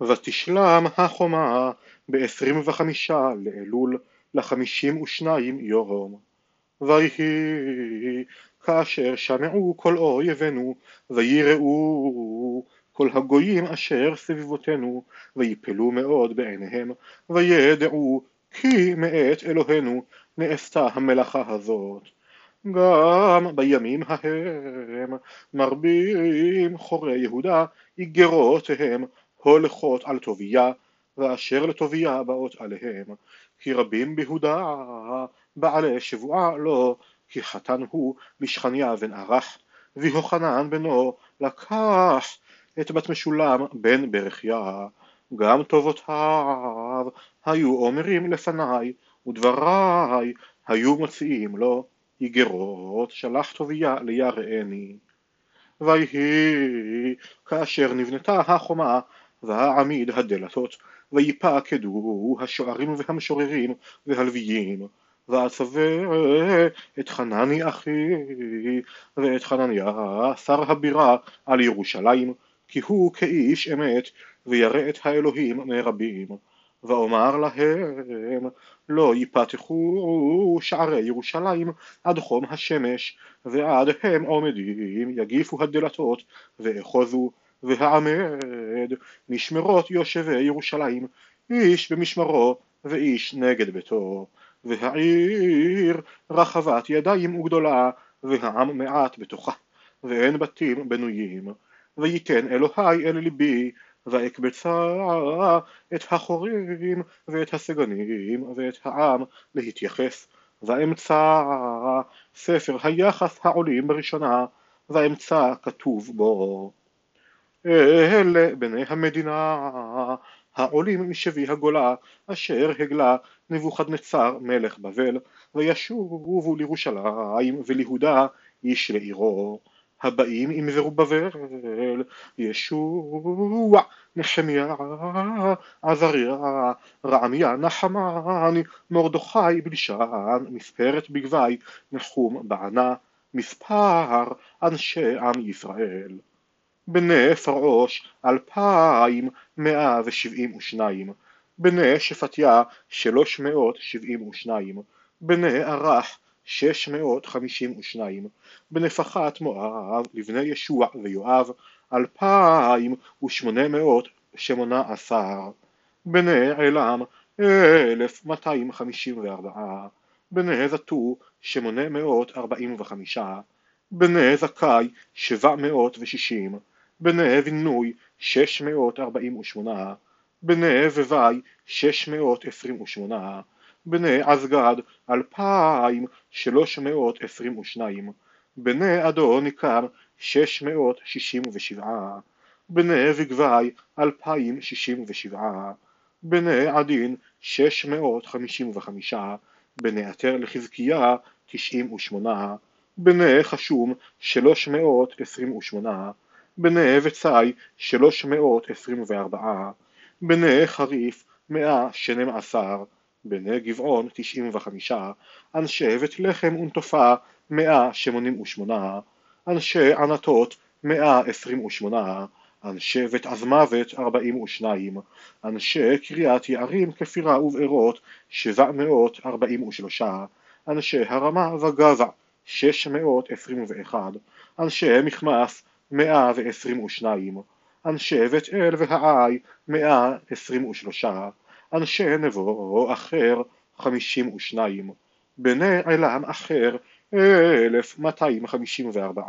ותשלם החומה בעשרים וחמישה לאלול לחמישים ושניים יום. ויהי כאשר שמעו כל אויבינו ויראו כל הגויים אשר סביבותינו ויפלו מאוד בעיניהם וידעו כי מאת אלוהינו נעשתה המלאכה הזאת גם בימים ההם מרבים חורי יהודה איגרותיהם הולכות על טוביה ואשר לטוביה באות עליהם. כי רבים ביהודה בעלי שבועה לו כי חתן הוא לשכניה בן ערך ויוחנן בנו לקח את בת משולם בן ברכיה. גם טובותיו היו אומרים לפניי ודבריי היו מוציאים לו איגרות שלח טוביה ליראני. ויהי כאשר נבנתה החומה והעמיד הדלתות ויפקדו השוערים והמשוררים והלוויים ואצווה את חנני אחי ואת חנניה שר הבירה על ירושלים כי הוא כאיש אמת וירא את האלוהים מרבים. ואומר להם לא יפתחו שערי ירושלים עד חום השמש ועד הם עומדים יגיפו הדלתות ואחוזו והעמד משמרות יושבי ירושלים איש במשמרו ואיש נגד ביתו. והעיר רחבת ידיים וגדולה והעם מעט בתוכה ואין בתים בנויים. וייתן אלוהי אל ליבי ואקבצה את החורים ואת הסגנים ואת העם להתייחס. ואמצא ספר היחס העולים בראשונה ואמצא כתוב בו אלה בני המדינה העולים משבי הגולה אשר הגלה נבוכדנצר מלך בבל וישובו לירושלים וליהודה איש לעירו. הבאים עם זרובבל ישוע נחמיה עזריה רעמיה נחמן מרדכי בלשן מספרת בגבי נחום בענה מספר אנשי עם ישראל בני פרעוש אלפיים מאה ושבעים ושניים בני שפטיה שלוש מאות שבעים ושניים בני ערך שש מאות חמישים ושניים בנפחת מואב לבני ישוע ויואב אלפיים ושמונה מאות שמונה עשר בני עילם אלף מאתיים חמישים וארבעה בני זתו שמונה מאות ארבעים וחמישה בני זכאי שבע מאות ושישים בנאבינוי 648, בנאביבי 628, בני עזגד 2322, בני אדון ניכר 667, בני וגבי 2067, בני עדין 655, בני עטר לחזקיה 98, בני חשום 328, בנאה וצי שלוש מאות עשרים וארבעה, בנאה חריף מאה שנים עשר, בני גבעון תשעים וחמישה, אנשי בית לחם ונטופה מאה שמונים ושמונה, אנשי ענתות מאה עשרים ושמונה, אנשי בית עזמוות ארבעים ושניים, אנשי קריאת יערים כפירה ובארות שבע מאות ארבעים ושלושה, אנשי הרמה וגבע שש מאות עשרים ואחד, אנשי מכמס 122, אנשי בית אל והעי 123, אנשי נבו אחר 52, בני אלם אחר 1254,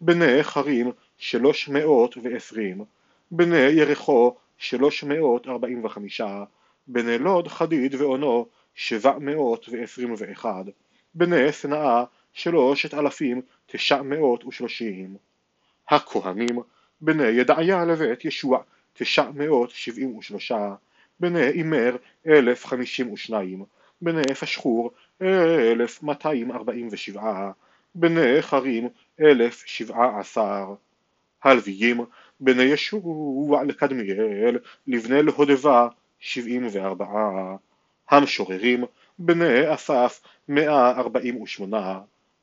בני חרים 320, בני יריחו 345, בני לוד חדיד ואונו 721, בני שנאה 3,930 הכהנים בני ידעיה לבית ישוע תשע מאות שבעים ושלושה בני אימר אלף חמישים ושניים בני פשחור אלף מאתיים ארבעים ושבעה בני חרים אלף שבעה עשר. הלוויים בני ישוע לקדמיאל לבני להודבה שבעים וארבעה. המשוררים בני אסף מאה ארבעים ושמונה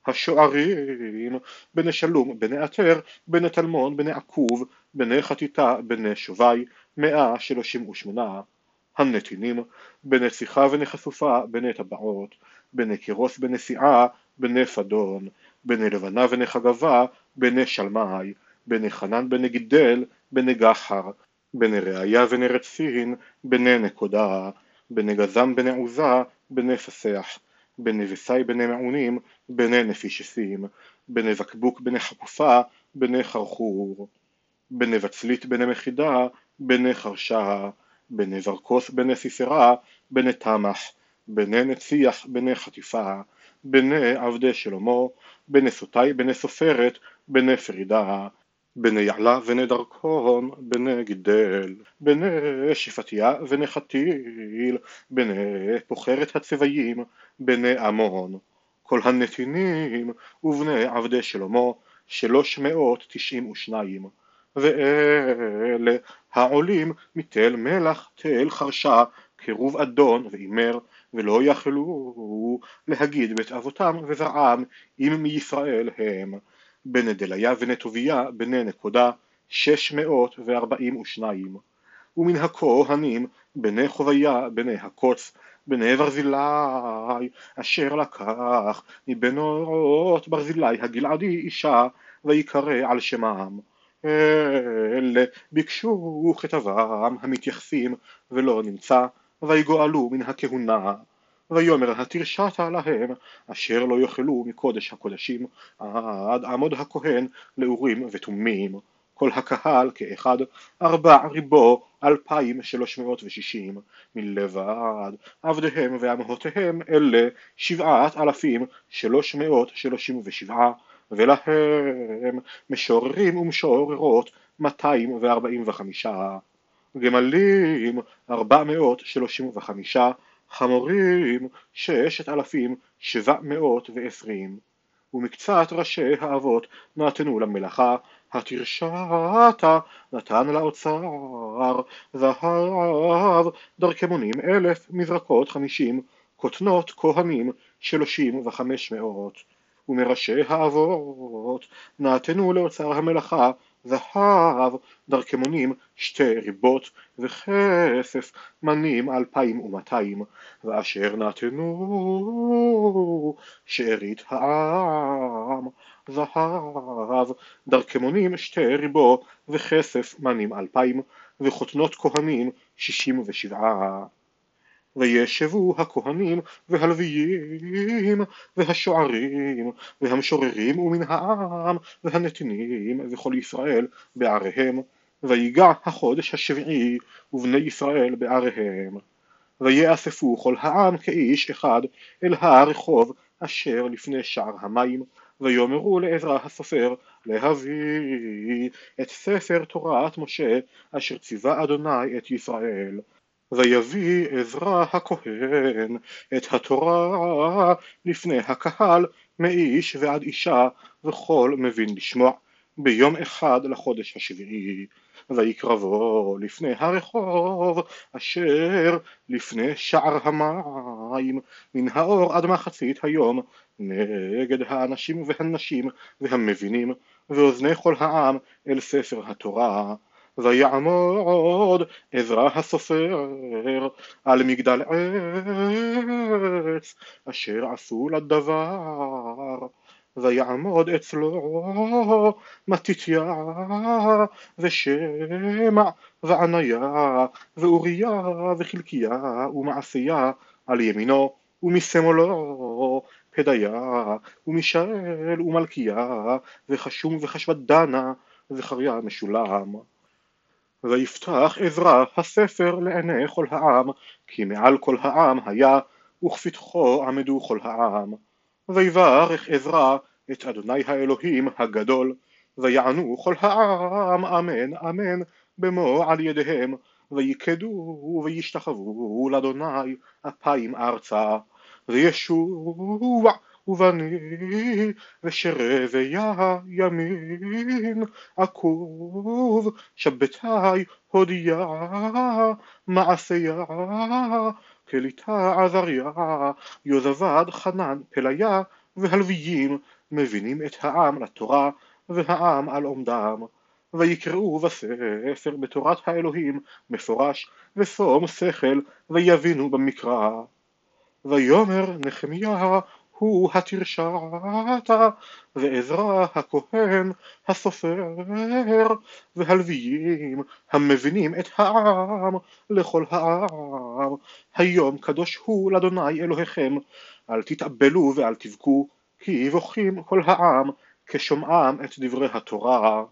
השוערים בני שלום בני עטר בני טלמון בני עקוב בני חטיטה בני שובי מאה שלושים ושמונה הנתינים בני שיחה בני חשופה בני טבעות בני קירוס בני סיעה בני פדון בני לבנה בני חגבה בני שלמי בני חנן בני גידל בני גחר בני ראיה בני רצין בני נקודה בני גזם בני עוזה בני פסח בני וסי בני מעונים בני נפישסים בני בקבוק בני חפופה בני חרחור בני וצלית בני מחידה בני חרשה בני זרקוס בני סיסרה בני תמח בני נציח בני חטיפה בני עבדי שלמה בני סוטי בני סופרת בני פרידה בני יעלה בני דרכון בני גידל בני שפטיה בני חתיל בני פוחרת הצבעים בני עמון. כל הנתינים ובני עבדי שלמה שלוש מאות תשעים ושניים. ואלה העולים מתל מלח תל חרשה קירוב אדון ואימר ולא יכלו להגיד בית אבותם וזרעם אם מישראל הם בני דליה ונטוביה בני נקודה שש מאות וארבעים ושניים. ומן הכהנים בני חוויה בני הקוץ בני ברזילי אשר לקח מבנות ברזילי הגלעדי אישה ויקרא על שמם אלה ביקשו כתבם המתייחסים ולא נמצא ויגואלו מן הכהונה ויאמר התרשעת להם אשר לא יאכלו מקודש הקודשים עד עמוד הכהן לאורים ותומים. כל הקהל כאחד ארבע ריבו אלפיים שלוש מאות ושישים. מלבד עבדיהם ואמהותיהם אלה שבעת אלפים שלוש מאות שלושים ושבעה. ולהם משוררים ומשוררות מאתיים וארבעים וחמישה. גמלים ארבע מאות שלושים וחמישה חמורים ששת אלפים שבע מאות ועשרים ומקצת ראשי האבות נתנו למלאכה התרשתה נתן לאוצר זהב דרכמונים אלף מזרקות חמישים כותנות כהנים שלושים וחמש מאות ומראשי האבות נתנו לאוצר המלאכה זהב דרכמונים שתי ריבות וכסף מנים אלפיים ומאתיים ואשר נתנו שארית העם. זהב דרכמונים שתי ריבו וכסף מנים אלפיים וחותנות כהנים שישים ושבעה וישבו הכהנים והלוויים והשוערים והמשוררים ומן העם והנתינים וכל ישראל בעריהם ויגע החודש השביעי ובני ישראל בעריהם. ויאספו כל העם כאיש אחד אל הרחוב אשר לפני שער המים ויאמרו לעזרא הסופר להביא את ספר תורת משה אשר ציווה אדוני את ישראל ויביא עזרא הכהן את התורה לפני הקהל מאיש ועד אישה וכל מבין לשמוע. ביום אחד לחודש השביעי ויקרבו לפני הרחוב אשר לפני שער המים. מן האור עד מחצית היום נגד האנשים והנשים והמבינים ואוזני כל העם אל ספר התורה ויעמוד עזרא הסופר על מגדל עץ אשר עשו לדבר. ויעמוד אצלו מתתיה ושמע ועניה ואוריה וחלקיה ומעשיה על ימינו ומשמאלו פדיה ומישאל ומלכיה וחשום וחשבדנה זכריה משולם ויפתח עזרא הספר לעיני כל העם, כי מעל כל העם היה, וכפתחו עמדו כל העם. ויברך עזרא את אדוני האלוהים הגדול, ויענו כל העם אמן אמן במו על ידיהם, ויקדו וישתחוו לאדוני אפיים ארצה, וישוע ובני ושרביה ימין עקוב שבתי הודיה מעשיה כליתה עזריה יוזבד חנן פליה והלוויים מבינים את העם לתורה והעם על עומדם. ויקראו בספר בתורת האלוהים מפורש ושום שכל ויבינו במקרא. ויאמר נחמיה הוא התרשעת ועזרא הכהן הסופר והלוויים המבינים את העם לכל העם. היום קדוש הוא לאדוני אלוהיכם אל תתאבלו ואל תבכו כי בוכים כל העם כשומעם את דברי התורה